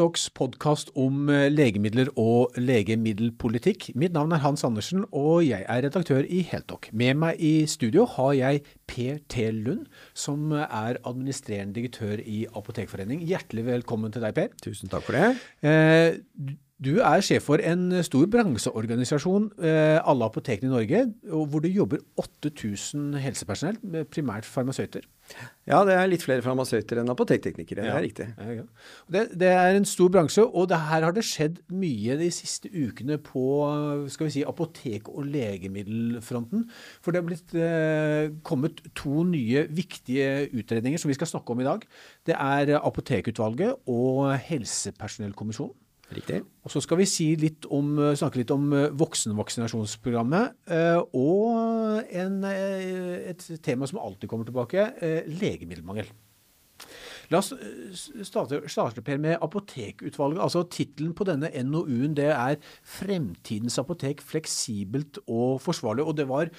Heltalks podkast om eh, legemidler og legemiddelpolitikk. Mitt navn er Hans Andersen, og jeg er redaktør i Heltok. Med meg i studio har jeg Per T. Lund, som er administrerende direktør i Apotekforening. Hjertelig velkommen til deg, Per. Tusen takk for det. Eh, du er sjef for en stor bransjeorganisasjon, eh, alle apotekene i Norge, hvor det jobber 8000 helsepersonell, primært farmasøyter. Ja, det er litt flere farmasøyter enn apotekteknikere. Ja. Det er riktig. Ja, det, det, er en stor bransje, og det, her har det skjedd mye de siste ukene på skal vi si, apotek- og legemiddelfronten. For det har blitt eh, kommet to nye viktige utredninger som vi skal snakke om i dag. Det er Apotekutvalget og Helsepersonellkommisjonen. Riktig. Og Så skal vi si litt om, eh, snakke litt om eh, voksenvaksinasjonsprogrammet eh, og en, et tema som alltid kommer tilbake, legemiddelmangel. La oss starte, starte Per, med Apotekutvalget. altså Tittelen på denne NOU-en det er 'Fremtidens apotek fleksibelt og forsvarlig'. og det var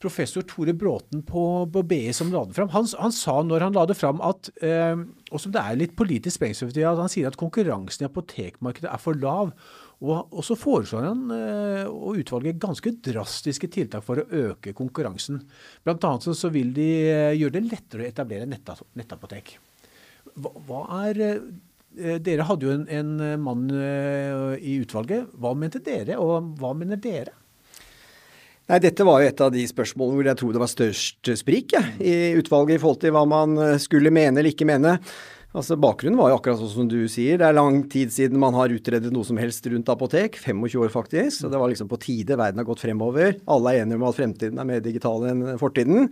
professor Tore Bråten på, på BI som la det fram. Han, han, sa når han la det fram at, eh, og som det er litt politisk sprengstoff at han sier at konkurransen i apotekmarkedet er for lav. Og, og så foreslår han eh, å utvalge ganske drastiske tiltak for å øke konkurransen. Blant annet så, så vil de eh, gjøre det lettere å etablere nettapotek. Hva, hva er eh, dere hadde jo en, en mann eh, i utvalget. Hva mente dere, og hva mener dere? Nei, Dette var jo et av de spørsmålene hvor jeg tror det var størst sprik ja, i utvalget i forhold til hva man eh, skulle mene eller ikke mene. Altså Bakgrunnen var jo akkurat sånn som du sier. Det er lang tid siden man har utredet noe som helst rundt apotek. 25 år faktisk. Så det var liksom på tide. Verden har gått fremover. Alle er enige om at fremtiden er mer digital enn fortiden.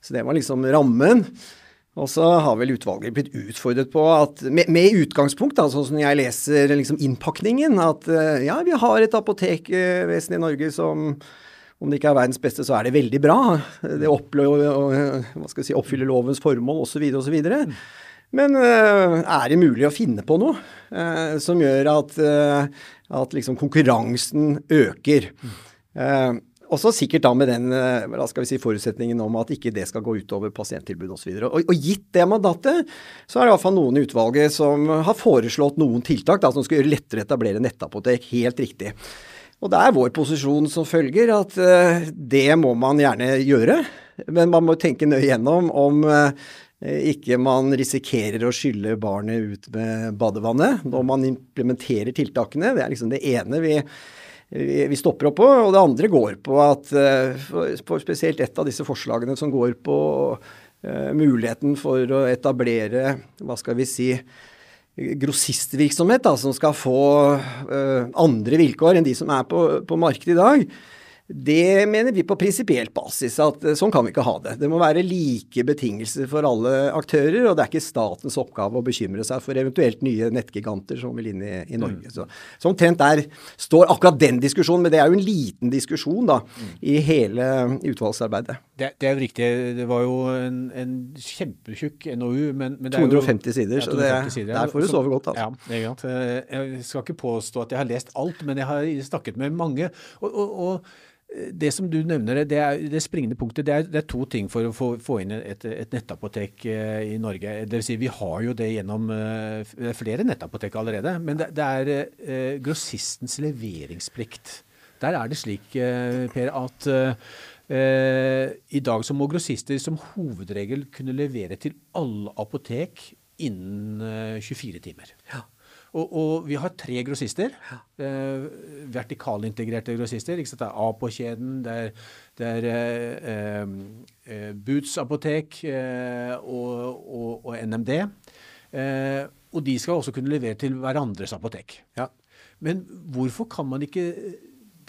Så det var liksom rammen. Og så har vel utvalget blitt utfordret på at med, med utgangspunkt, da, sånn som jeg leser liksom innpakningen, at eh, ja, vi har et apotekvesen i Norge som om det ikke er verdens beste, så er det veldig bra. Det si, oppfyller lovens formål osv. osv. Men uh, er det mulig å finne på noe uh, som gjør at, uh, at liksom konkurransen øker? også sikkert da med den skal vi si, forutsetningen om at ikke det skal gå utover pasienttilbud osv. Og, og, og gitt det mandatet, så er det iallfall noen i utvalget som har foreslått noen tiltak da, som skal gjøre lettere å etablere nettapotek. Helt riktig. Og det er vår posisjon som følger at uh, det må man gjerne gjøre. Men man må tenke nøye gjennom om uh, ikke man risikerer å skylle barnet ut med badevannet når man implementerer tiltakene. Det er liksom det ene vi, vi, stopper opp på. Og det andre går på at for, for spesielt et av disse forslagene som går på muligheten for å etablere, hva skal vi si, grossistvirksomhet da, som skal få uh, andre vilkår enn de som er på, på markedet i dag. Det mener vi på prinsipielt basis at eh, sånn kan vi ikke ha det. Det må være like betingelser for alle aktører, og det er ikke statens oppgave å bekymre seg for eventuelt nye nettgiganter som vil inn i, i Norge. Mm. Så, så, omtrent der står akkurat den diskusjonen, men det er jo en liten diskusjon da, mm. i hele utvalgsarbeidet. Det, det, er jo riktig. Det var jo en, en kjempetjukk NOU, men, men 250 jo, sider, så det, sider, der får du sove godt. Altså. Ja, det er sant. Jeg skal ikke påstå at jeg har lest alt, men jeg har snakket med mange. og, og, og det som du nevner, det, er, det springende punktet, det er, det er, to ting for å få, få inn et, et, nettapotek eh, i Norge. Det vil si, Vi har jo det gjennom det flere nettapotek allerede. Men det, det er uh, grossistens leveringsplikt. Der er det slik, Per, at i dag så må grossister som hovedregel kunne levere til alle apotek innen 24 timer. Ja. Og, og, vi har tre grossister. Eh, vertikalintegrerte grossister. Ikke sant? Det er A-på-kjeden, det er, det er eh, eh, Boots apotek eh, og, og, og, NMD. Eh, og de skal også kunne levere til hverandres apotek. Ja. Men hvorfor kan man ikke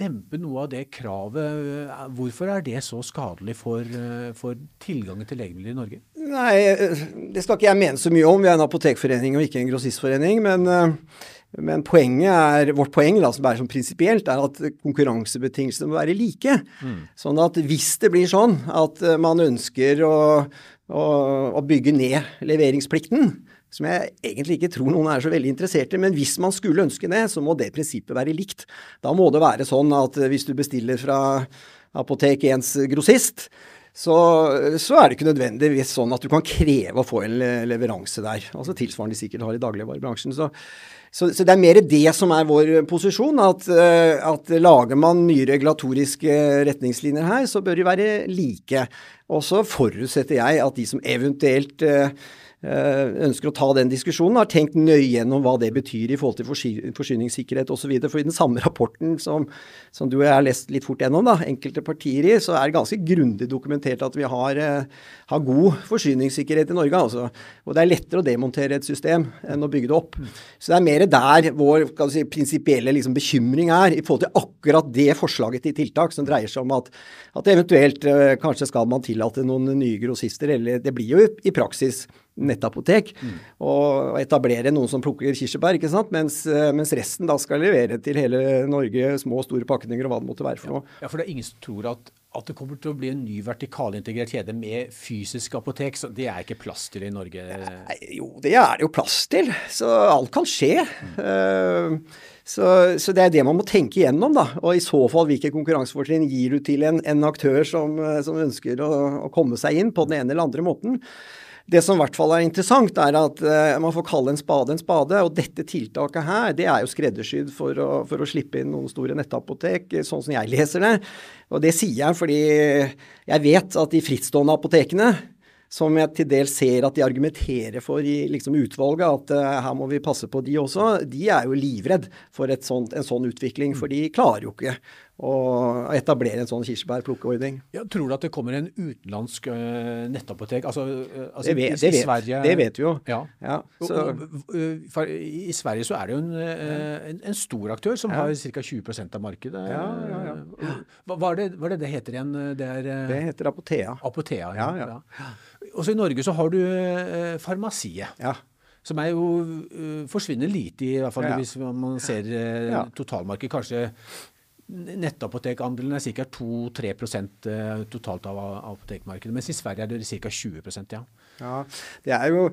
dempe noe av det kravet? Hvorfor er det så skadelig for, eh, for tilgangen til legemidler i Norge? Nei, det skal ikke jeg mene så mye om. Vi er en apotekforening og ikke en grossistforening. Men, eh, men er, vårt poeng da, som er sånn prinsipielt, er at konkurransebetingelsene må være like. Mm. Sånn at hvis det blir sånn at eh, man ønsker å, å, å bygge ned leveringsplikten, som jeg egentlig ikke tror noen er så veldig interessert i. Men hvis man skulle ønske det, så må det prinsippet være likt. Da må det være sånn at hvis du bestiller fra Apotek 1s grossist, så, så, er det ikke nødvendigvis sånn at du kan kreve å få en leveranse der. Altså Tilsvarende de sikkert har i dagligvarebransjen. Så Så, så, det er mer det som er vår posisjon. At, at, lager man nye regulatoriske retningslinjer her, så bør de være like. Og så forutsetter jeg at de som eventuelt Eh, ønsker å ta den diskusjonen, har tenkt nøye gjennom hva det betyr i forhold til forsyningssikkerhet osv. For i den samme rapporten som, som, du og jeg har lest litt fort gjennom, da, enkelte partier i, så er det ganske grundig dokumentert at vi har, eh, har god forsyningssikkerhet i Norge. Altså. Og det er lettere å demontere et system enn å bygge det opp. Så det er mer der vår si, prinsipielle liksom, bekymring er i forhold til akkurat det forslaget til tiltak som dreier seg om at, at eventuelt eh, kanskje skal man tillate noen nye grossister, eller det blir jo i praksis nettapotek. Mm. Og etablere noen som plukker kirsebær, ikke sant? Mens, eh, mens, resten da skal levere til hele Norge små og store pakninger og hva det måtte være for noe. Ja, for det er ingen som tror at, at det kommer til å bli en ny vertikalintegrert kjede med fysisk apotek. så Det er ikke plass til i Norge? Nei, jo, det er det jo plass til. Så alt kan skje. Mm. Uh, så, så, det er det man må tenke igjennom, da. Og i så fall hvilke konkurransefortrinn gir du til en, en aktør som, som ønsker å, å, komme seg inn på den ene eller andre måten. Det som i hvert fall er interessant, er at uh, man får kalle en spade en spade. Og dette tiltaket her, det er jo skreddersydd for å, for å slippe inn noen store nettapotek, sånn som jeg leser det. Og det sier jeg fordi jeg vet at de frittstående apotekene som jeg til dels ser at de argumenterer for i liksom, utvalget, at uh, her må vi passe på de også, de er jo livredd for sånt, en sånn utvikling. For de klarer jo ikke å etablere en sånn kirsebærplukkeordning. Ja, tror du at det kommer en utenlandsk uh, nettapotek? Altså, uh, altså det, vet, i, det, vet, Sverige, det, vet, vi jo. Ja. ja så, for, I Sverige så er det jo en, en, en stor aktør som har ca. 20% av markedet. Ja, ja, ja. Hva, hva, er det, hva, er det, det heter igjen? Det, er, det heter Apotea. Apotea, ja. ja. Også i Norge så har du uh, Farmasiet. Ja. Som er jo uh, forsvinner lite, i hvert fall ja. hvis man ser uh, ja. totalmarkedet. Kanskje nettapotekandelen er ca. 2-3% totalt av apotekmarkedet. Mens i Sverige er det ca. 20% ja. ja. Det er jo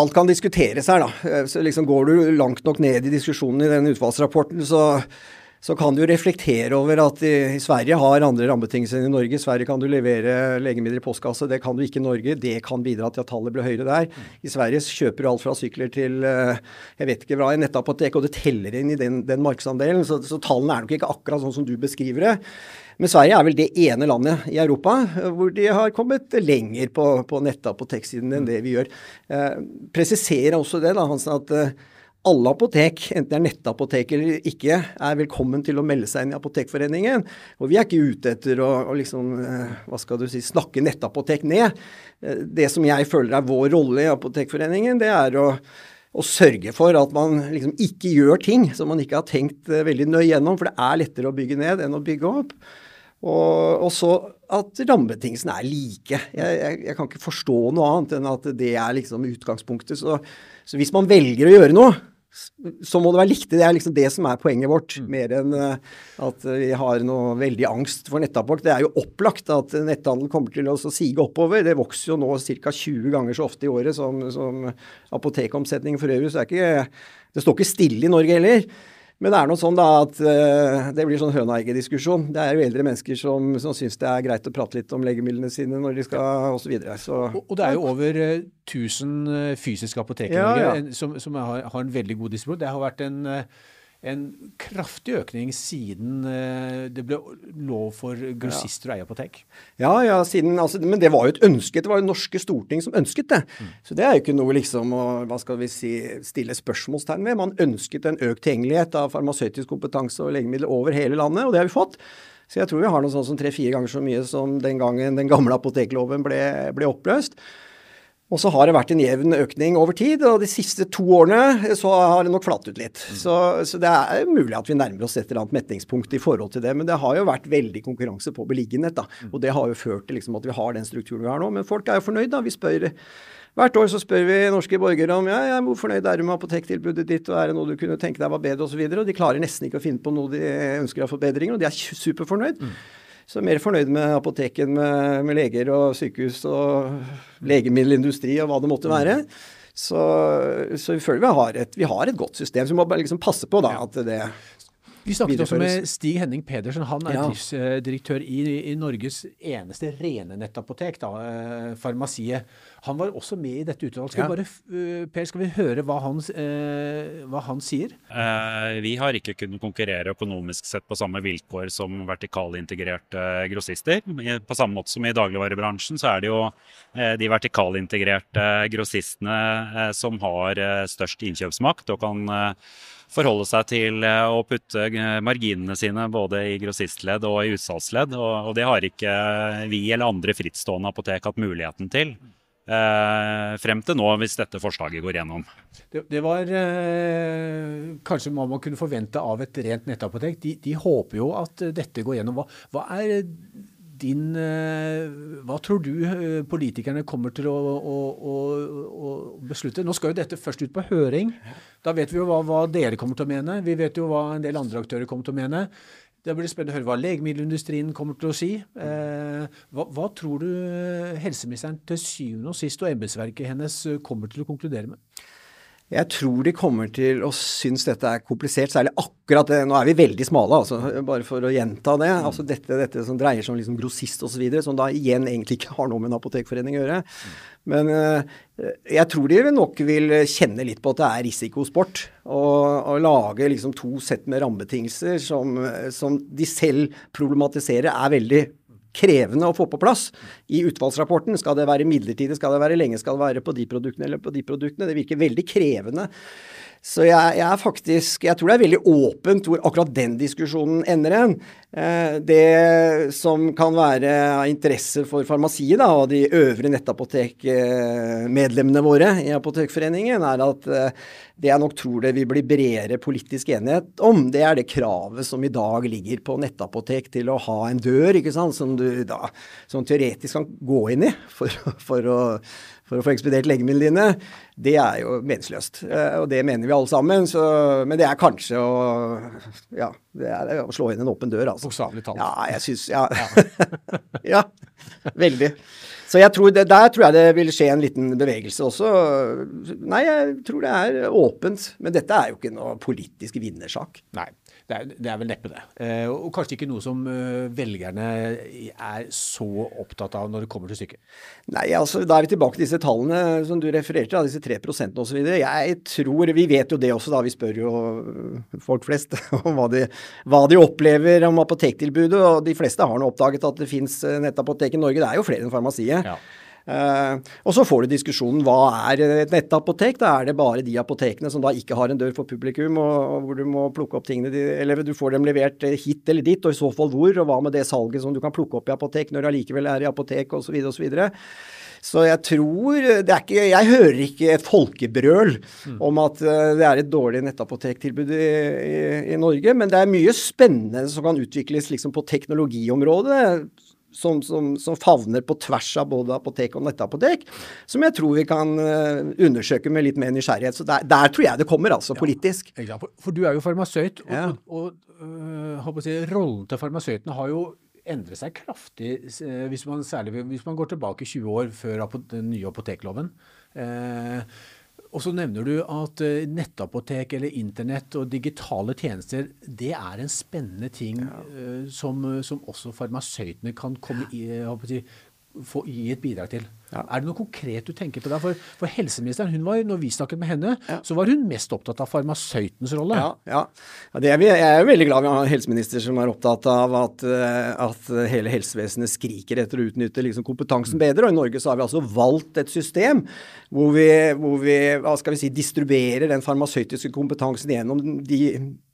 Alt kan diskuteres her, da. Så liksom Går du langt nok ned i diskusjonen i den utvalgsrapporten, så så kan du reflektere over at i, Sverige har andre rammebetingelser enn i Norge. I Sverige kan du levere legemidler i postkasse, det kan du ikke i Norge. Det kan bidra til at tallet blir høyere der. I Sverige kjøper du alt fra sykler til eh, jeg vet ikke hva, en nettapotek, og det teller inn i den, den markedsandelen. Så, så tallene er nok ikke akkurat sånn som du beskriver det. Men Sverige er vel det ene landet i Europa hvor de har kommet lenger på, på nettapoteksiden enn det vi gjør. Eh, presiserer også det, da, Hansen, at eh, alle apotek, enten det er nettapotek eller ikke, er velkommen til å melde seg inn i Apotekforeningen. Og vi er ikke ute etter å, å liksom, eh, hva skal du si, snakke nettapotek ned. Eh, det som jeg føler er vår rolle i Apotekforeningen, det er å, å sørge for at man liksom ikke gjør ting som man ikke har tenkt eh, veldig nøye gjennom. For det er lettere å bygge ned enn å bygge opp. Og, og så at rammebetingelsene er like. Jeg, jeg, jeg, kan ikke forstå noe annet enn at det er liksom utgangspunktet. Så, så hvis man velger å gjøre noe, så må det være likt. Det er liksom det som er poenget vårt, mm. mer enn uh, at vi har noe veldig angst for nettapport. Det er jo opplagt at netthandel kommer til å sige oppover. Det vokser jo nå ca. 20 ganger så ofte i året som, som apotekomsetning for øvrig. Så det, er ikke, det står ikke stille i Norge heller. Men det er noe sånn da at uh, det blir sånn høna-egget-diskusjon. Det er jo eldre mennesker som, som syns det er greit å prate litt om legemidlene sine når de skal osv. Så, og, og det er jo over uh, eh, 1000 fysiske i Norge ja. som, som har, har, en veldig god distribusjon. Det har vært en en kraftig økning siden eh, det ble lov for grossister å eie apotek. Ja, ja, siden, altså, men det var jo et ønske. Det var jo norske storting som ønsket det. Mm. Så det er jo ikke noe liksom å hva skal vi si, stille spørsmålstegn ved. Man ønsket en økt tilgjengelighet av farmasøytisk kompetanse og legemidler over hele landet, og det har vi fått. Så jeg tror vi har noe sånn som tre-fire ganger så mye som den gangen den gamle apotekloven ble, ble oppløst. Og så har det vært en jevn økning over tid, og de siste to årene så har det nok flatt ut litt. Mm. Så, så, det er mulig at vi nærmer oss et eller annet metningspunkt i forhold til det. Men det har jo vært veldig konkurranse på beliggenhet, da. Mm. Og det har jo ført til liksom at vi har den strukturen vi har nå. Men folk er jo fornøyd, da. Vi spør Hvert år så spør vi norske borgere om ja, ja, hvor fornøyd er du med apotektilbudet ditt, og er det noe du kunne tenke deg var bedre, osv. Og, så og de klarer nesten ikke å finne på noe de ønsker av forbedringer, og de er superfornøyd. Mm. Så mer fornøyd med apoteken med, med, leger og sykehus og legemiddelindustri og hva det måtte være. Så, så vi føler vi har, et, vi har et godt system. Så vi må bare liksom passe på da, at det vi snakket også med Stig Henning Pedersen. Han er ja. driftsdirektør i, i, Norges eneste rene nettapotek, da, eh, Farmasiet. Han var også med i dette utvalget. Skal, ja. bare, uh, per, skal vi høre hva han, eh, hva han sier? Eh, vi har ikke kunnet konkurrere økonomisk sett på samme vilkår som vertikalintegrerte grossister. På samme måte som i dagligvarebransjen, så er det jo de vertikalintegrerte grossistene som har størst innkjøpsmakt og kan forholde seg til å putte marginene sine både i grossistledd og i utsalgsledd. Og, det har ikke vi eller andre frittstående apotek hatt muligheten til. Eh, frem til nå, hvis dette forslaget går gjennom. Det, det var eh, kanskje hva man kunne forvente av et rent nettapotek. De, de håper jo at dette går gjennom. Hva, hva er din eh, Hva tror du eh, politikerne kommer til å, å, å, å, beslutte? Nå skal jo dette først ut på høring. Da vet vi jo hva, hva, dere kommer til å mene. Vi vet jo hva en del andre aktører kommer til å mene. Det blir spennende å høre hva legemiddelindustrien kommer til å si. Eh, hva, hva, tror du helseministeren til syvende og sist og embetsverket hennes kommer til å konkludere med? Jeg tror de kommer til å synes dette er komplisert, særlig akkurat det. Nå er vi veldig smale, altså, bare for å gjenta det. Mm. Altså dette, dette som dreier seg om liksom grossist osv., som da igjen egentlig ikke har noe med en apotekforening å gjøre. Men uh, jeg tror de nok vil kjenne litt på at det er risikosport. Å lage liksom to sett med rammebetingelser som, som de selv problematiserer er veldig krevende å få på plass i utvalgsrapporten. Skal det være midlertidig, skal det være lenge, skal det være på de produktene eller på de produktene? Det virker veldig krevende. Så jeg, jeg, er faktisk Jeg tror det er veldig åpent hvor akkurat den diskusjonen ender hen. Eh, det som kan være av interesse for farmasiet da, og de øvre nettapotekmedlemmene våre i Apotekforeningen, er at eh, det jeg nok tror det vil bli bredere politisk enighet om, det er det kravet som i dag ligger på nettapotek til å ha en dør ikke sant, som du da som teoretisk kan gå inn i for, for å for å få ekspedert legemidlene dine, det er jo meningsløst. Eh, og det mener vi alle sammen. Så, men det er kanskje å Ja, det er å slå inn en åpen dør, altså. Bokstavelig talt. Ja, jeg syns ja. ja. Veldig. Så jeg tror det, der tror jeg det vil skje en liten bevegelse også. Nei, jeg tror det er åpent. Men dette er jo ikke noe politisk vinnersak. Nei. Det er, det er, vel neppe det. Eh, og kanskje ikke noe som uh, velgerne er så opptatt av når det kommer til stykket. Nei, altså da er vi tilbake til disse tallene som du refererte da, disse 3% osv. Jeg tror, Vi vet jo det også, da. Vi spør jo folk flest om hva de, hva de opplever om apotektilbudet. Og de fleste har nå oppdaget at det fins nettapotek i Norge. Det er jo flere enn farmasiet. Ja. Uh, og så får du diskusjonen hva er et nettapotek? Da er det bare de apotekene som da ikke har en dør for publikum, og, hvor du må plukke opp tingene de, Eller du får dem levert hit eller dit, og i så fall hvor? Og hva med det salget som du kan plukke opp i apotek når du allikevel er i apotek, osv. osv. Så jeg tror det er ikke, Jeg hører ikke et folkebrøl mm. om at det er et dårlig nettapotektilbud i, i, i, Norge, men det er mye spennende som kan utvikles liksom, på teknologiområdet som, som, som, favner på tvers av både apotek og nettapotek, som jeg tror vi kan uh, undersøke med litt mer nysgjerrighet. Så der, der tror jeg det kommer, altså, politisk. Ja, for, for, du er jo farmasøyt, og, ja. og, og uh, si, rollen til farmasøytene har jo endret seg kraftig, uh, hvis man, særlig hvis man går tilbake 20 år før den nye apotekloven. Uh, og så nevner du at uh, nettapotek eller internett og digitale tjenester, det er en spennende ting ja. uh, som, som, også farmasøytene kan komme i, si, få, gi et bidrag til. Ja. Er det noe konkret du tenker på der? For, for helseministeren, hun var, når vi snakket med henne, ja. så var hun mest opptatt av farmasøytens rolle. Ja, ja. Er jeg er veldig glad vi har en helseminister som er opptatt av at, eh, at hele helsevesenet skriker etter å utnytte liksom, kompetansen bedre. Og i Norge så har vi altså valgt et system hvor vi, hvor vi vi si, distribuerer den farmasøytiske kompetansen gjennom de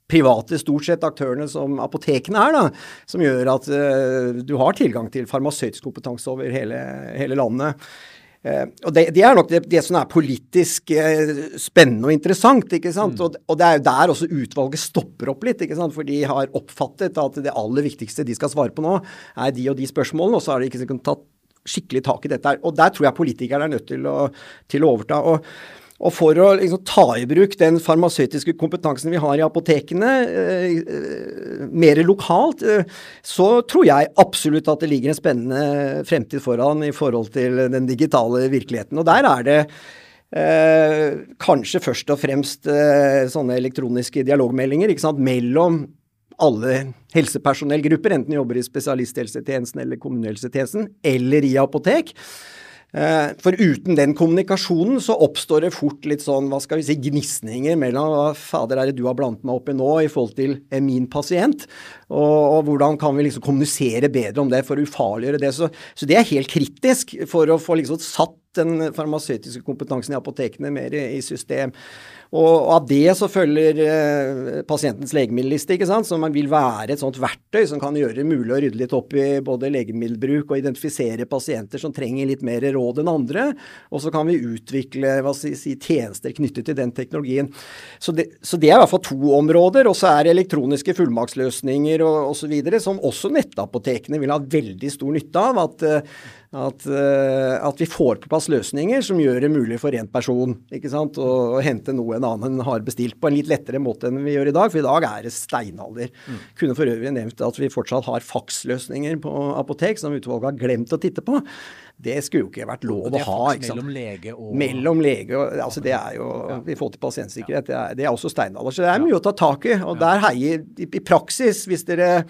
private stort sett aktørene som apotekene er, da, som gjør at uh, du har tilgang til farmasøytisk kompetanse over hele, hele landet. Uh, og det, det, er nok det, det, som er politisk uh, spennende og interessant. ikke sant? Mm. Og, og, det er jo der også utvalget stopper opp litt. ikke sant? For de har oppfattet at det aller viktigste de skal svare på nå, er de og de spørsmålene, og så har de ikke tatt skikkelig tak i dette. Og der tror jeg politikerne er nødt til å, til å overta. og og for å liksom, ta i bruk den farmasøytiske kompetansen vi har i apotekene eh, eh, mer lokalt, eh, så tror jeg absolutt at det ligger en spennende fremtid foran i forhold til den digitale virkeligheten. Og der er det eh, kanskje først og fremst eh, sånne elektroniske dialogmeldinger sant, mellom alle helsepersonellgrupper, enten jobber i spesialisthelsetjenesten eller kommunehelsetjenesten, eller i apotek. Eh, for uten den kommunikasjonen så oppstår det fort litt sånn, hva skal vi si, gnisninger mellom hva fader er det du har blandet meg opp i nå i forhold til eh, min pasient, og, og, hvordan kan vi liksom kommunisere bedre om det for å ufarliggjøre det. Så, så det er helt kritisk for å få liksom satt den farmasøytiske kompetansen i apotekene mer i, system. Og av det så følger eh, pasientens legemiddelliste, ikke sant, som vil være et sånt verktøy som kan gjøre det mulig å rydde litt opp i både legemiddelbruk og identifisere pasienter som trenger litt mer råd enn andre. Og så kan vi utvikle skal si, tjenester knyttet til den teknologien. Så det, så det er i hvert fall to områder. Og så er det elektroniske fullmaktsløsninger og osv. som også nettapotekene vil ha veldig stor nytte av. at eh, at, uh, at, vi får på plass løsninger som gjør det mulig for én person ikke sant, å, å, hente noe en annen har bestilt, på en litt lettere måte enn vi gjør i dag. For i dag er det steinalder. Mm. Kunne for øvrig nevnt at vi fortsatt har faksløsninger på apotek som utvalget har glemt å titte på. Det skulle jo ikke vært lov å ha. Mellom lege og Mellom lege og altså Det er jo ja. i forhold til pasientsikkerhet. Det er, det er også steinalder. Så det er mye å ta tak i. Og der heier i, i praksis, hvis dere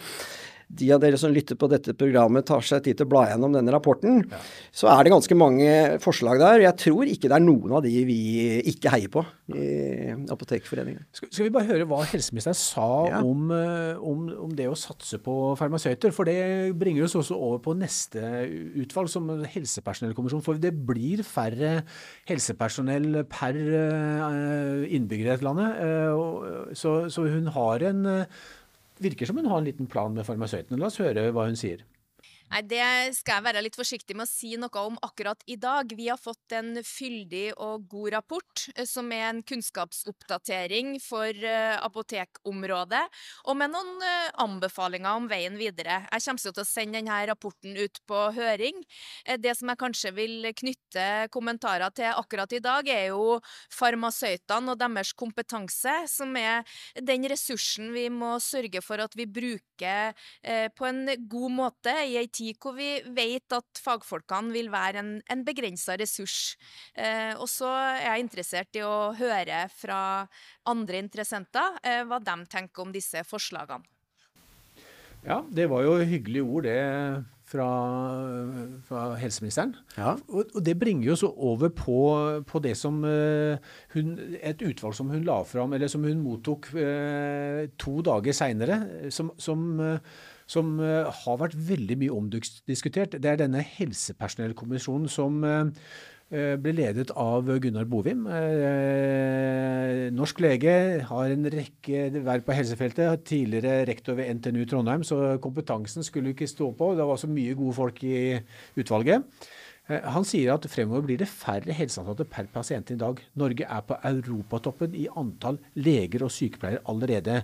de av dere som lytter på dette programmet, tar seg tid til å bla gjennom denne rapporten, ja. så er det ganske mange forslag der. Jeg tror ikke det er noen av de vi ikke heier på i Apotekforeningen. Skal, skal vi bare høre hva helseministeren sa ja. om, eh, om, om, det å satse på farmasøyter? For det bringer oss også over på neste utvalg, som helsepersonellkommisjon. For det blir færre helsepersonell per eh, innbygger i dette landet. Eh, så, så hun har en virker som hun har en liten plan med farmasøytene. La oss høre hva hun sier. Nei, Det skal jeg være litt forsiktig med å si noe om akkurat i dag. Vi har fått en fyldig og god rapport, eh, som er en kunnskapsoppdatering for uh, apotekområdet, og med noen uh, anbefalinger om veien videre. Jeg kommer til å sende denne rapporten ut på høring. Det som jeg kanskje vil knytte kommentarer til akkurat i dag, er jo farmasøytene og deres kompetanse, som er den ressursen vi må sørge for at vi bruker på en god måte i ei tid tid hvor vi vet at fagfolkene vil være en, en begrensa ressurs. Eh, og så er jeg interessert i å høre fra andre interessenter eh, hva de tenker om disse forslagene. Ja, det var jo hyggelige ord, det. Fra, fra, helseministeren. Ja. Og, og, det bringer jo så over på, på det som uh, hun, Et utvalg som hun la fram, eller som hun mottok uh, to dager seinere, som, som uh, som eh, har vært veldig mye omdiskutert. Det er denne helsepersonellkommisjonen som eh, eh, ble ledet av Gunnar Bovim. Norsk lege, har en rekke verv på helsefeltet. Tidligere rektor ved NTNU Trondheim, så kompetansen skulle ikke stå på. Det var så mye gode folk i utvalget. Han sier at fremover blir det færre helseansatte per pasient i dag. Norge er på europatoppen i antall leger og sykepleiere allerede.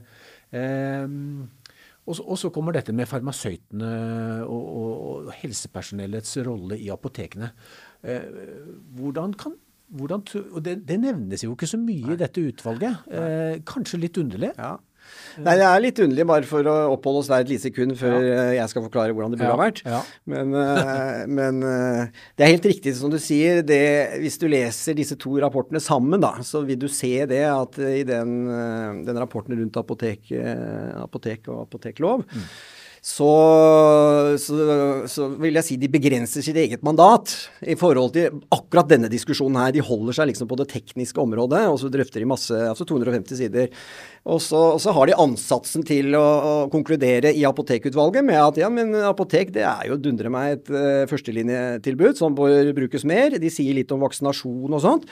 Og så, og så, kommer dette med farmasøytene og, og, og helsepersonellets rolle i apotekene. Eh, hvordan kan hvordan, og det, det, nevnes jo ikke så mye i dette utvalget. Eh, kanskje litt underlig? Ja. Nei, det er litt underlig, bare for å oppholde oss der et lite sekund før ja. Eh, jeg skal forklare hvordan det burde ja. ha vært. Ja. Men, uh, men uh, det er helt riktig som du sier. Det, hvis du leser disse to rapportene sammen, da, så vil du se det at i den, den rapporten rundt apotek, apotek og apoteklov mm så, så, så, vil jeg si de begrenser sitt eget mandat i forhold til akkurat denne diskusjonen her. De holder seg liksom på det tekniske området, og så drøfter de masse, altså 250 sider. Og så, og så har de ansatsen til å, å, konkludere i apotekutvalget med at ja, men apotek det er jo dundre meg et uh, førstelinjetilbud som bør brukes mer. De sier litt om vaksinasjon og sånt.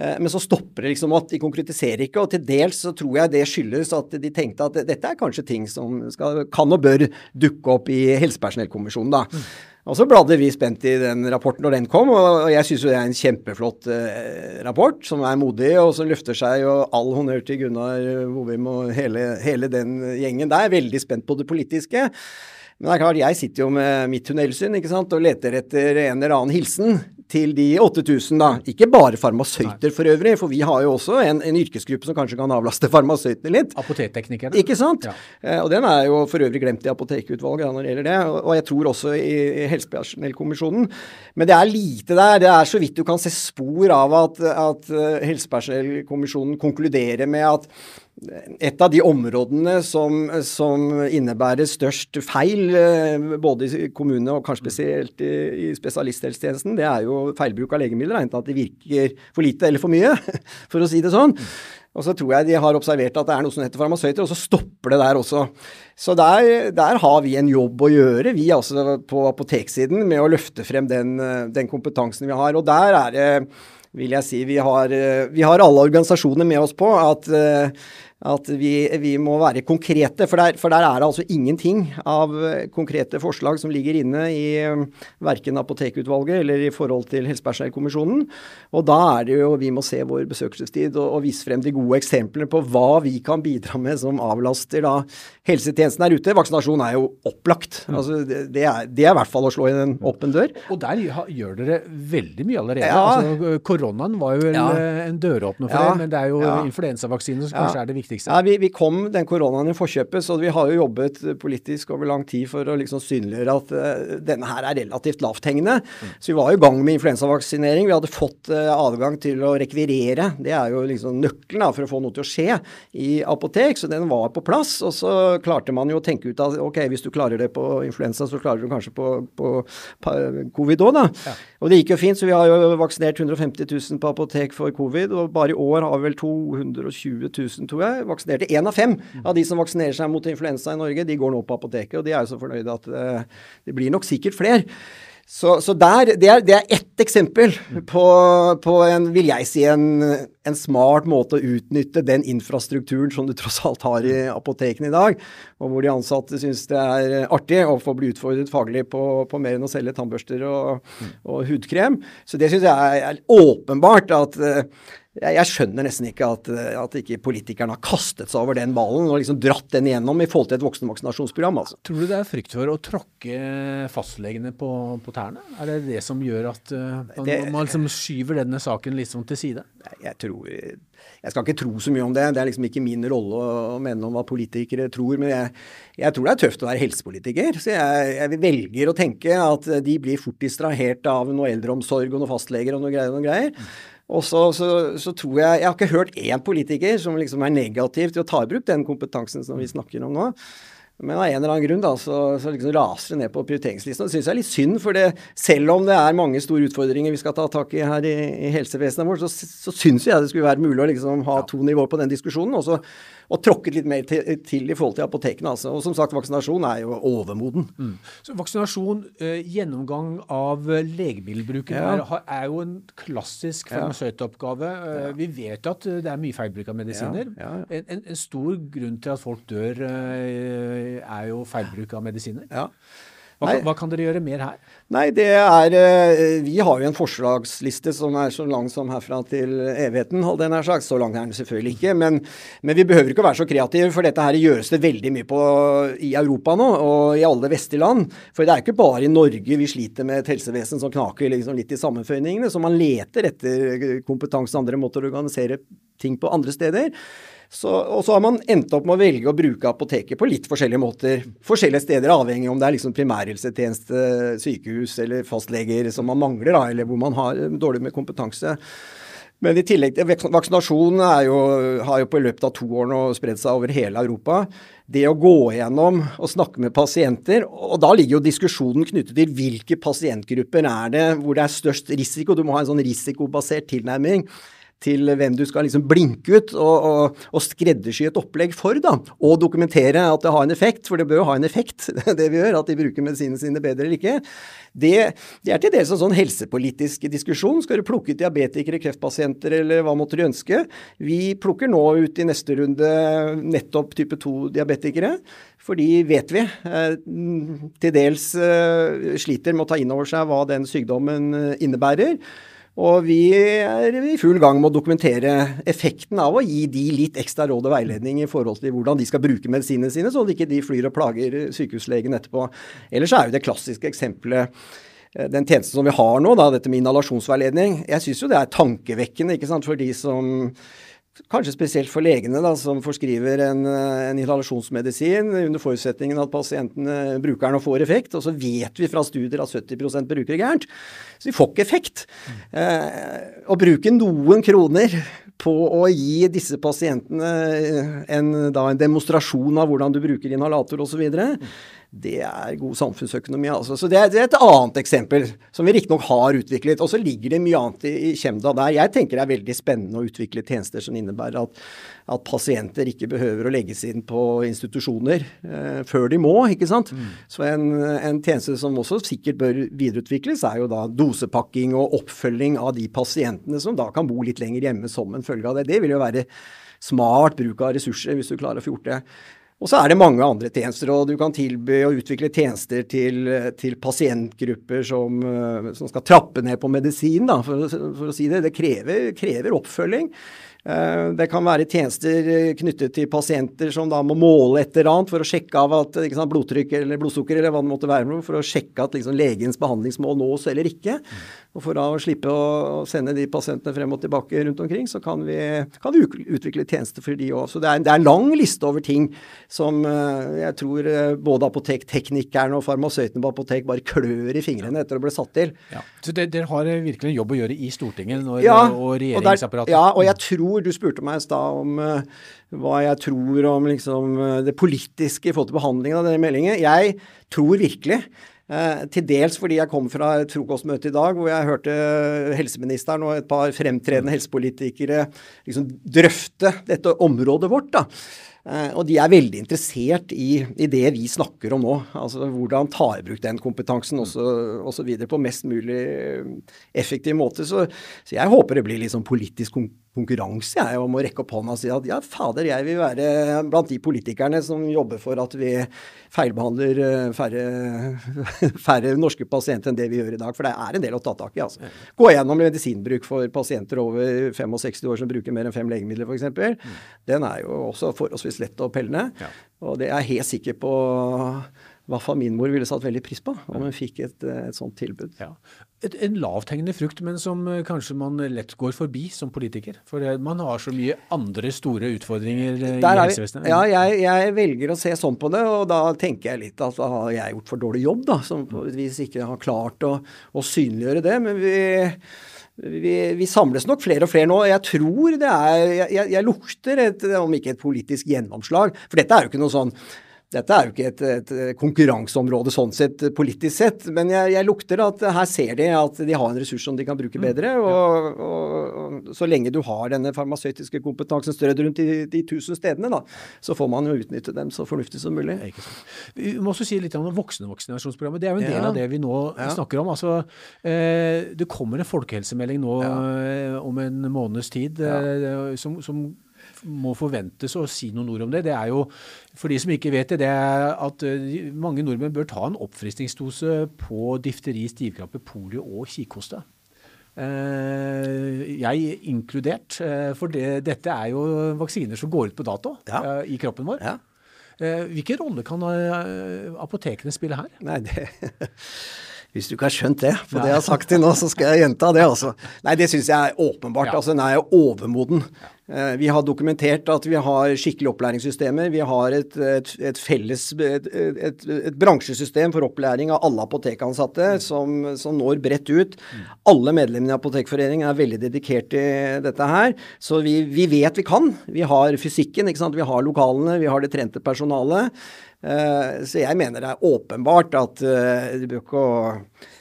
Eh, men så stopper det liksom at de konkretiserer ikke, og til dels så tror jeg det skyldes at de tenkte at dette er kanskje ting som skal, kan og bør dukke opp i helsepersonellkommisjonen, da. Mm. Og så bladde vi spent i den rapporten når den kom, og jeg syns jo det er en kjempeflott eh, rapport som er modig, og som løfter seg, og all honnør til Gunnar Vovim og hele, hele den gjengen der. Veldig spent på det politiske. Men det er klart, jeg sitter jo med mitt tunnelsyn ikke sant, og leter etter en eller annen hilsen til de 8000, da. Ikke bare farmasøyter for øvrig, for vi har jo også en, en yrkesgruppe som kanskje kan avlaste farmasøytene litt. Apotekteknikerne. Ikke sant. Ja. Eh, og den er jo for øvrig glemt i apotekutvalget når det gjelder det, og, og jeg tror også i, i helsepersonellkommisjonen. Men det er lite der. Det er så vidt du kan se spor av at, at uh, helsepersonellkommisjonen konkluderer med at et av de områdene som, som, innebærer størst feil, eh, både i kommunene og kanskje spesielt i, i spesialisthelsetjenesten, det er jo feilbruk av legemidler. Enten at de virker for lite eller for mye, for å si det sånn. Og så tror jeg de har observert at det er noe som heter farmasøyter, og så stopper det der også. Så der, der har vi en jobb å gjøre, vi altså på apoteksiden, med å løfte frem den, den kompetansen vi har. Og der er det vil jeg si. Vi har, eh, vi har alle organisasjoner med oss på at eh, at vi, vi, må være konkrete. For der, for der, er det altså ingenting av eh, konkrete forslag som ligger inne i um, verken Apotekutvalget eller i forhold til Helsepersonellkommisjonen. Og da er det jo vi må se vår besøkelsestid og, og vise frem de gode eksemplene på hva vi kan bidra med som avlaster da helsetjenesten der ute. Vaksinasjon er jo opplagt. Mm. Altså, det, det, er, det, er, i hvert fall å slå inn en åpen dør. Og der gjør dere veldig mye allerede. Ja. Altså, koronaen var jo en, ja. en døråpner for ja. det, men det er jo influensavaksinen som kanskje er det viktigste viktigste? Ja, vi, vi, kom den koronaen i forkjøpet, så vi har jo jobbet politisk over lang tid for å liksom synliggjøre at uh, denne her er relativt lavthengende. Mm. Så vi var i gang med influensavaksinering. Vi hadde fått uh, adgang til å rekvirere. Det er jo liksom nøkkelen da, for å få noe til å skje i apotek. Så den var på plass. Og så klarte man jo å tenke ut at ok, hvis du klarer det på influensa, så klarer du kanskje på, på, på covid òg, da. Ja. Og det gikk jo fint, så vi har jo vaksinert 150 000 på apotek for covid. Og bare i år har vi vel 220 000, tror jeg, vaksinerte. Én av fem av de som vaksinerer seg mot influensa i Norge, de går nå på apoteket. Og de er jo så fornøyde at uh, det blir nok sikkert flere. Så, så der, det, er, det er ett eksempel på, på, en, vil jeg si, en, en, smart måte å utnytte den infrastrukturen som du tross alt har i apotekene i dag, og hvor de ansatte syns det er artig å få bli utfordret faglig på, på mer enn å selge tannbørster og, og hudkrem. Så det syns jeg er, åpenbart at jeg, jeg, skjønner nesten ikke at, at ikke politikerne har kastet seg over den ballen og liksom dratt den igjennom i forhold til et voksenvaksinasjonsprogram. Altså. Tror du det er frykt for å tråkke fastlegene på, på tærne? Er det det som gjør at uh, man, det, man liksom skyver denne saken litt sånn til side? Jeg tror jeg skal ikke tro så mye om det. Det er liksom ikke min rolle å mene om hva politikere tror. Men jeg, jeg tror det er tøft å være helsepolitiker. Så jeg, jeg, velger å tenke at de blir fort distrahert av noe eldreomsorg og noe fastleger og noe greier. Og noe greier. Og så, så, så, tror jeg Jeg har ikke hørt én politiker som liksom er negativ til å ta i bruk den kompetansen som vi snakker om nå. Men av en eller annen grunn da, så, så liksom raser det ned på prioriteringslisten. Og det syns jeg er litt synd, for det, selv om det er mange store utfordringer vi skal ta tak i her i, i helsevesenet vårt, så, så syns jeg det skulle være mulig å liksom ha to nivåer på den diskusjonen. Og så og tråkket litt mer til, til, i forhold til apotekene. Altså. Og som sagt, vaksinasjon er jo overmoden. Mm. Så vaksinasjon, eh, gjennomgang av eh, legemiddelbruken, ja. er, er, jo en klassisk farmasøytoppgave. Eh, ja. Vi vet at det er mye feilbruk av medisiner. Ja. En, en, en, stor grunn til at folk dør, eh, er jo feilbruk av medisiner. Ja. Hva, hva, kan dere gjøre mer her? Nei, det er eh, Vi har jo en forslagsliste som er så lang som herfra til evigheten, holdt jeg nær sagt. Så lang er den selvfølgelig ikke. Men, men, vi behøver ikke å være så kreative, for dette her gjøres det veldig mye på i Europa nå, og i alle vestlige land. For det er ikke bare i Norge vi sliter med et helsevesen som knaker liksom litt i sammenføyningene. Så man leter etter kompetanse, andre måter å organisere ting på andre steder. Så, og så har man endt opp med å velge å bruke apoteket på litt forskjellige måter. Forskjellige steder, avhengig om det er liksom primærhelsetjeneste, sykehus eller fastleger som man mangler, da, eller hvor man har dårlig med kompetanse. Men i tillegg til vaksinasjon jo, har jo på løpet av to år nå spredd seg over hele Europa. Det å gå gjennom og snakke med pasienter, og da ligger jo diskusjonen knyttet til hvilke pasientgrupper er det hvor det er størst risiko. Du må ha en sånn risikobasert tilnærming til hvem du skal liksom blinke ut og, og, og, skreddersy et opplegg for, da. Og dokumentere at det har en effekt, for det bør jo ha en effekt, det vi gjør. At de bruker medisinene sine bedre eller ikke. Det, det er til dels en sånn helsepolitisk diskusjon. Skal du plukke ut diabetikere, kreftpasienter eller hva måtte du ønske? Vi plukker nå ut i neste runde nettopp type 2-diabetikere. Fordi, vet vi, eh, til dels eh, sliter med å ta inn over seg hva den sykdommen eh, innebærer. Og vi er i full gang med å dokumentere effekten av å gi de litt ekstra råd og veiledning i forhold til hvordan de skal bruke medisinene sine, så ikke de flyr og plager sykehuslegen etterpå. Ellers er jo det klassiske eksempelet eh, den tjenesten som vi har nå, da, dette med inhalasjonsveiledning. Jeg syns jo det er tankevekkende ikke sant, for de som Kanskje spesielt for legene da, som forskriver en, en inhalasjonsmedisin under forutsetningen at pasientene bruker den og får effekt. Og så vet vi fra studier at 70 bruker gærent. Så de får ikke effekt. Eh, å bruke noen kroner på å gi disse pasientene en, da, en demonstrasjon av hvordan du bruker inhalator osv. Det er god samfunnsøkonomi. altså. Så det er, det er et annet eksempel, som vi riktignok har utviklet. Og så ligger det mye annet i, i Kjemda der. Jeg tenker det er veldig spennende å utvikle tjenester som innebærer at, at pasienter ikke behøver å legges inn på institusjoner eh, før de må. ikke sant? Mm. Så en, en, tjeneste som også sikkert bør videreutvikles, er jo da dosepakking og oppfølging av de pasientene som da kan bo litt lenger hjemme som en følge av det. Det vil jo være smart bruk av ressurser, hvis du klarer å få gjort det. Og så er det mange andre tjenester, og du kan tilby og utvikle tjenester til, til pasientgrupper som, eh, som, skal trappe ned på medisin, da, for, for, å si det. Det krever, krever oppfølging. Eh, det kan være tjenester eh, knyttet til pasienter som da må måle et eller annet for å sjekke av at sant, blodtrykk eller blodsukker eller hva det måtte være, for å sjekke at liksom, legens behandlingsmål nås eller ikke. Og For da å slippe å sende de pasientene frem og tilbake rundt omkring, så kan vi, kan vi utvikle tjenester for de òg. Så det er, det er, en lang liste over ting som eh, jeg tror både apotekteknikerne og farmasøytene på apotek bare klør i fingrene etter å bli satt til. Ja. Så dere har virkelig en jobb å gjøre i Stortinget når, ja, og regjeringsapparatet? ja, og jeg tror tror Du spurte meg i stad om uh, hva jeg tror om liksom, uh, det politiske i forhold til behandlingen av denne meldingen. Jeg tror virkelig uh, til dels fordi jeg kom fra et frokostmøte i dag hvor jeg hørte helseministeren og et par fremtredende helsepolitikere liksom drøfte dette området vårt. da. Og de er veldig interessert i, i, det vi snakker om nå. Altså hvordan ta i bruk den kompetansen osv. på mest mulig effektiv måte. Så, så, jeg håper det blir litt sånn politisk konkurranse konkurranse jeg, om å rekke opp hånda og si at ja, fader, jeg vil være blant de politikerne som jobber for at vi feilbehandler eh, færre, færre norske pasienter enn det vi gjør i dag. For det er en del å ta tak i. altså. Gå gjennom medisinbruk for pasienter over 65 år som bruker mer enn fem legemidler f.eks. Mm. Den er jo også forholdsvis lett å pelle ned. Ja. Og det er jeg helt sikker på i hvert fall min mor ville satt veldig pris på om hun fikk et, et sånt tilbud. Ja. Et, en lavthengende frukt, men som eh, kanskje man lett går forbi som politiker. For man har så mye andre store utfordringer eh, i helsevesenet. Ja, jeg, jeg, velger å se sånn på det, og da tenker jeg litt at da har jeg gjort for dårlig jobb, da. Som på et vis ikke har klart å, å synliggjøre det. Men vi vi, vi, samles nok flere og flere nå. Jeg tror det er Jeg, jeg lukter et, om ikke et politisk gjennomslag. For dette er jo ikke noe sånn dette er jo ikke et, et, konkurranseområde sånn sett, politisk sett, men jeg, jeg, lukter at her ser de at de har en ressurs som de kan bruke mm. bedre. Og, og, og så lenge du har denne farmasøytiske kompetansen strødd rundt de, de tusen stedene, da, så får man jo utnytte dem så fornuftig som mulig. Vi må også si litt om voksne-vaksinasjonsprogrammet. Det er jo en del ja. av det vi nå ja. snakker om. Altså, eh, det kommer en folkehelsemelding nå ja. eh, om en måneds tid eh, som, som må forventes å si noen ord om det, det er jo, for de som ikke vet det, det er at eh, mange nordmenn bør ta en oppfriskningsdose på difteri, stivkrappe, polio og kikhoste. Eh, jeg inkludert, eh, for det, dette er jo vaksiner som går ut på dato ja. i kroppen vår. Ja. Hvilken rolle kan apotekene spille her? Nei, det Hvis du ikke har skjønt det, for det jeg har sagt til nå, så skal jeg gjenta det. altså. Nei, det syns jeg er åpenbart. Ja. altså Den er jo overmoden. Eh, vi har dokumentert at vi har skikkelige opplæringssystemer. Vi har et, et, et felles et, et, bransjesystem for opplæring av alle apotekansatte som, som, når bredt ut. Alle medlemmene i Apotekforeningen er veldig dedikert til dette her. Så vi, vi vet vi kan. Vi har fysikken, vi har lokalene, vi har det trente personalet. Eh, så jeg mener det er åpenbart at du bør ikke å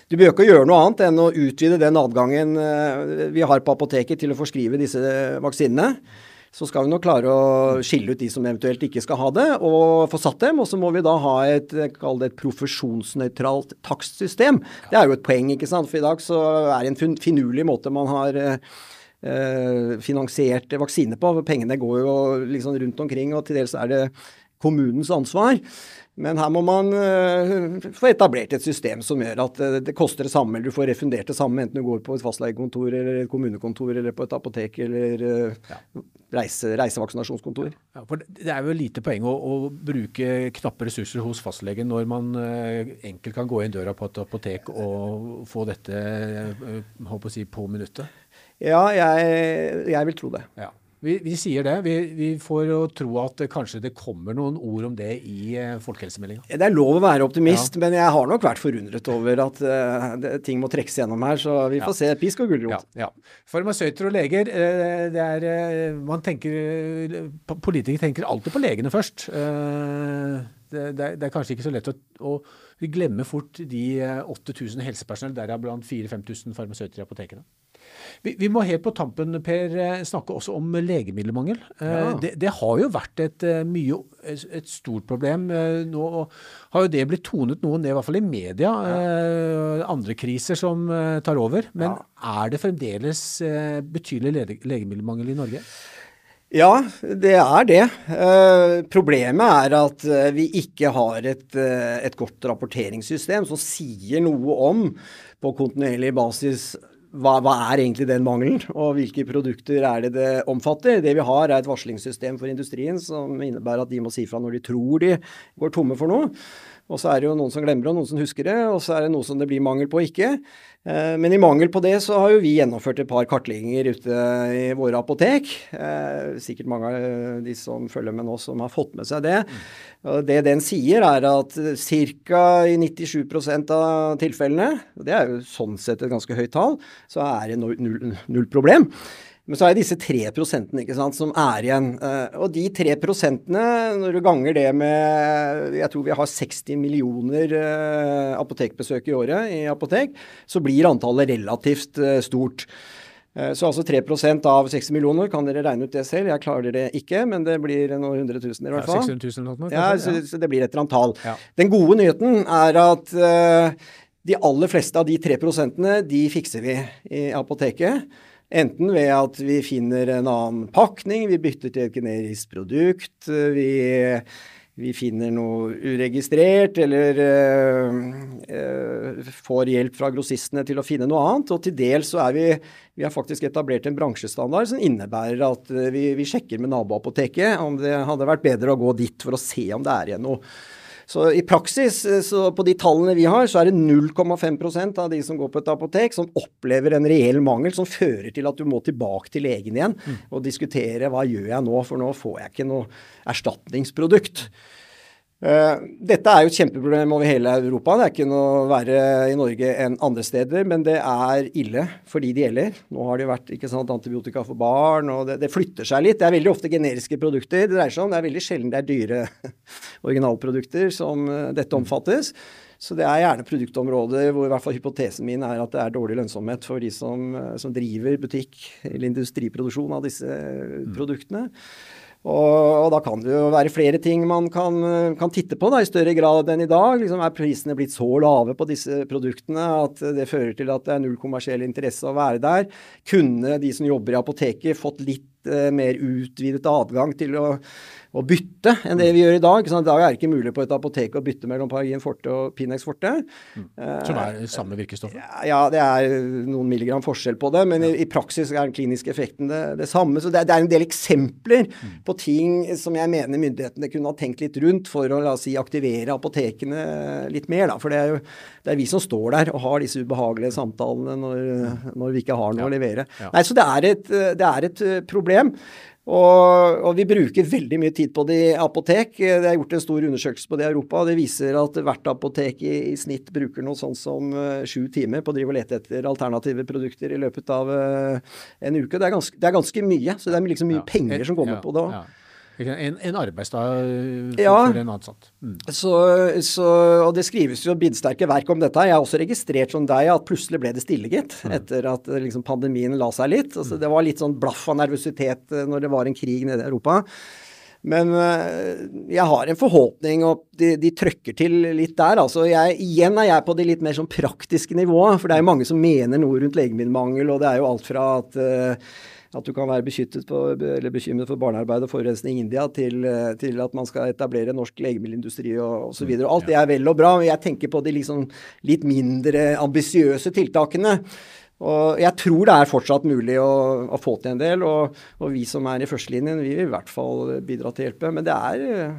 du bør ikke gjøre noe annet enn å utvide den adgangen eh, vi har på apoteket til å forskrive disse vaksinene. Så skal vi nok klare å skille ut de som eventuelt ikke skal ha det, og få satt dem. Og så må vi da ha et, et profesjonsnøytralt takstsystem. Det er jo et poeng, ikke sant. For i dag så er det en finurlig måte man har eh, finansiert vaksine på. Pengene går jo liksom rundt omkring, og til dels er det kommunens ansvar. Men her må man uh, få etablert et system som gjør at uh, det koster det samme, eller du får refundert det samme enten du går på et fastlegekontor eller et kommunekontor eller på et apotek eller ja. reise, reisevaksinasjonskontor. Ja, for det er jo lite poeng å, å, bruke knappe ressurser hos fastlegen når man enkelt kan gå inn døra på et apotek og få dette si, på minuttet. Ja, jeg, jeg vil tro det. Ja. Vi, vi sier det. Vi, vi, får jo tro at kanskje det kommer noen ord om det i uh, folkehelsemeldinga. Det er lov å være optimist, ja. men jeg har nok vært forundret over at uh, det, ting må trekkes gjennom her. Så vi får ja. se. Pisk og gulrot. Ja, ja. Farmasøyter og leger, uh, det er Man tenker Politikere tenker alltid på legene først. Det, det, er, det, er, kanskje ikke så lett å, å glemme fort de 8000 helsepersonell, deriblant 4000-5000 farmasøyter i apotekene. Vi, vi, må helt på tampen Per, eh, snakke også om legemiddelmangel. Eh, ja. Det, det, har jo vært et, eh, mye, et stort problem. Nå har jo det blitt tonet noe ned, i hvert fall i media. Ja. Andre kriser som tar over. Men ja. er det fremdeles betydelig legemiddelmangel i Norge? Ja, det er det. Eh, problemet er at vi ikke har et, et, godt rapporteringssystem som sier noe om på kontinuerlig basis hva, hva, er egentlig den mangelen, og hvilke produkter er det det omfatter? Det vi har, er et varslingssystem for industrien som innebærer at de må si fra når de tror de går tomme for noe. Og så er det jo noen som glemmer og noen som husker det, og så er det noe som det blir mangel på ikke. Eh, men i mangel på det så har jo vi gjennomført et par kartlegginger ute i våre apotek. Eh, sikkert mange av de som følger med nå som har fått med seg det. Det den sier er at ca. i 97 av tilfellene, og det er jo sånn sett et ganske høyt tall, så er det null, null problem. Men så er det disse tre prosentene ikke sant, som er igjen. Uh, og de tre prosentene, når du ganger det med Jeg tror vi har 60 millioner uh, apotekbesøk i året i apotek, så blir antallet relativt uh, stort. Så altså 3% av 60 millioner, kan dere regne ut det selv? Jeg klarer det ikke, men det blir noen hundre tusen i hvert fall. Ja, 600 000 noe, ja, så, så, det blir et eller annet tall. Ja. Den gode nyheten er at de aller fleste av de 3 prosentene, de fikser vi i apoteket. Enten ved at vi finner en annen pakning, vi bytter til et generisk produkt, vi, vi finner noe uregistrert, eller uh, får hjelp fra grossistene til å finne noe annet. Og til dels så er vi vi har faktisk etablert en bransjestandard som innebærer at vi, vi sjekker med naboapoteket om det hadde vært bedre å gå dit for å se om det er igjen noe. Så i praksis, eh, så på de tallene vi har, så er det 0,5% av de som går på et apotek, som opplever en reell mangel som fører til at du må tilbake til legen igjen mm. og diskutere hva gjør jeg nå, for nå får jeg ikke noe erstatningsprodukt. Uh, dette er jo et kjempeproblem over hele Europa. Det er ikke noe verre i Norge enn andre steder, men det er ille for de det gjelder. Nå har det jo vært ikke sant, antibiotika for barn, og det, det, flytter seg litt. Det er veldig ofte generiske produkter det dreier seg om. Det er veldig sjelden det er dyre originalprodukter som uh, dette omfattes. Så det er gjerne produktområder hvor i hvert fall hypotesen min er at det er dårlig lønnsomhet for de som, uh, som driver butikk eller industriproduksjon av disse mm. produktene. Og, og, da kan det jo være flere ting man kan, kan titte på da, i større grad enn i dag. Liksom er prisene blitt så lave på disse produktene at det fører til at det er null kommersiell interesse å være der? Kunne de som jobber i apoteket fått litt uh, mer utvidet adgang til å å bytte enn det vi gjør i dag. Sånn, I dag er det ikke mulig på et apotek å bytte mellom Paragin forte og Pinex forte. Mm. Som er samme virkestoff? Ja, det er noen milligram forskjell på det. Men i, i, praksis er den kliniske effekten det, det samme. Så det, det, er en del eksempler mm. på ting som jeg mener myndighetene kunne ha tenkt litt rundt for å la oss si, aktivere apotekene litt mer. Da. For det er jo det er vi som står der og har disse ubehagelige samtalene når, når vi ikke har noe ja. å levere. Ja. Nei, Så det er et, det er et problem. Og, og, vi bruker veldig mye tid på det i apotek. Det er gjort en stor undersøkelse på det i Europa. og Det viser at hvert apotek i, i snitt bruker noe sånn som uh, sju timer på å drive og lete etter alternative produkter i løpet av uh, en uke. Det er, ganske, det er, ganske, mye. Så det er liksom mye ja. penger som kommer ja, på det òg. En, en arbeidsdag for, ja, for en ansatt. Mm. Så, så, og det skrives jo bindsterke verk om dette. Jeg har også registrert som deg at plutselig ble det stille, gitt. Mm. Etter at liksom, pandemien la seg litt. Altså, mm. Det var litt sånn blaff av nervøsitet eh, når det var en krig nede i Europa. Men jeg har en forhåpning, og de, de trøkker til litt der. altså jeg, Igjen er jeg på det litt mer sånn praktiske nivået. For det er jo mange som mener noe rundt legemiddelmangel, og det er jo alt fra at uh, at du kan være på, bekymret for barnearbeid og forurensning i India, til, eh, til, at man skal etablere norsk legemiddelindustri og osv. Mm, Alt det er vel og bra. men Jeg tenker på de liksom litt mindre ambisiøse tiltakene. Og jeg tror det er fortsatt mulig å, å få til en del. Og, og, vi som er i førstelinjen, vi vil i hvert fall bidra til å hjelpe. Men det er,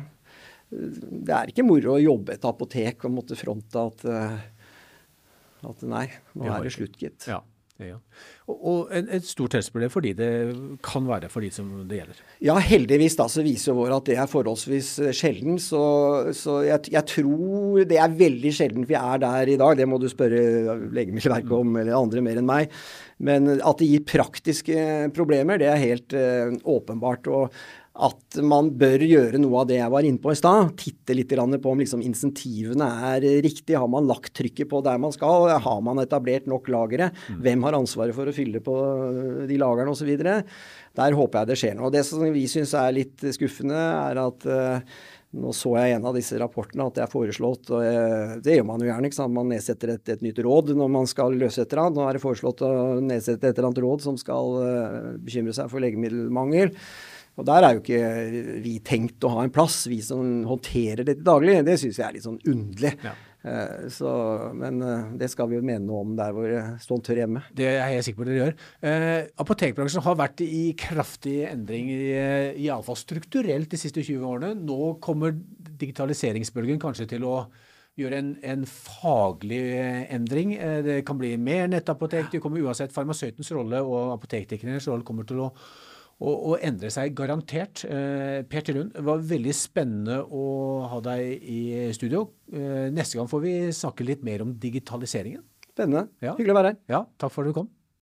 det er ikke moro å jobbe et apotek og måtte fronte at, at nei, nå er det slutt, gitt. Ja. Ja. Og, og et stort helseproblem fordi det kan være for de som det gjelder. Ja, heldigvis da så viser vår at det er forholdsvis eh, sjelden. Så, så jeg, jeg, tror det er veldig sjelden vi er der i dag. Det må du spørre Legemiddelverket om, eller andre mer enn meg. Men at det gir praktiske problemer, det er helt uh, åpenbart. Og at man bør gjøre noe av det jeg var inne på i stad. Titte litt på om liksom insentivene er riktige. Har man lagt trykket på der man skal? Har man etablert nok lagre? Mm. Hvem har ansvaret for å fylle på de lagrene osv.? Der håper jeg det skjer noe. Det som vi syns er litt skuffende, er at uh, nå så jeg en av disse rapportene at det er foreslått, og det gjør man jo gjerne, ikke sant? man nedsetter et, et, nytt råd når man skal løse et eller annet. Nå er det foreslått å nedsette et eller annet råd som skal uh, bekymre seg for legemiddelmangel. Og der er jo ikke vi tenkt å ha en plass, vi som håndterer dette daglig. Det syns jeg er litt sånn underlig. Ja. Uh, så, men uh, det skal vi jo mene noe om der hvor Stånd tør hjemme. Det er jeg sikker på dere gjør. Uh, apotekbransjen har vært i kraftig endring, iallfall strukturelt de siste 20 årene. Nå kommer digitaliseringsbølgen kanskje til å gjøre en, en faglig endring. Det kan bli mer nettapotek. Det kommer uansett farmasøytens rolle og apotekteknikernes rolle kommer til å og, og endre seg garantert. Eh, per Tillund, det var veldig spennende å ha deg i studio. Eh, neste gang får vi snakke litt mer om digitaliseringen. Spennende. Ja. Hyggelig å være her. Ja, takk for at du kom.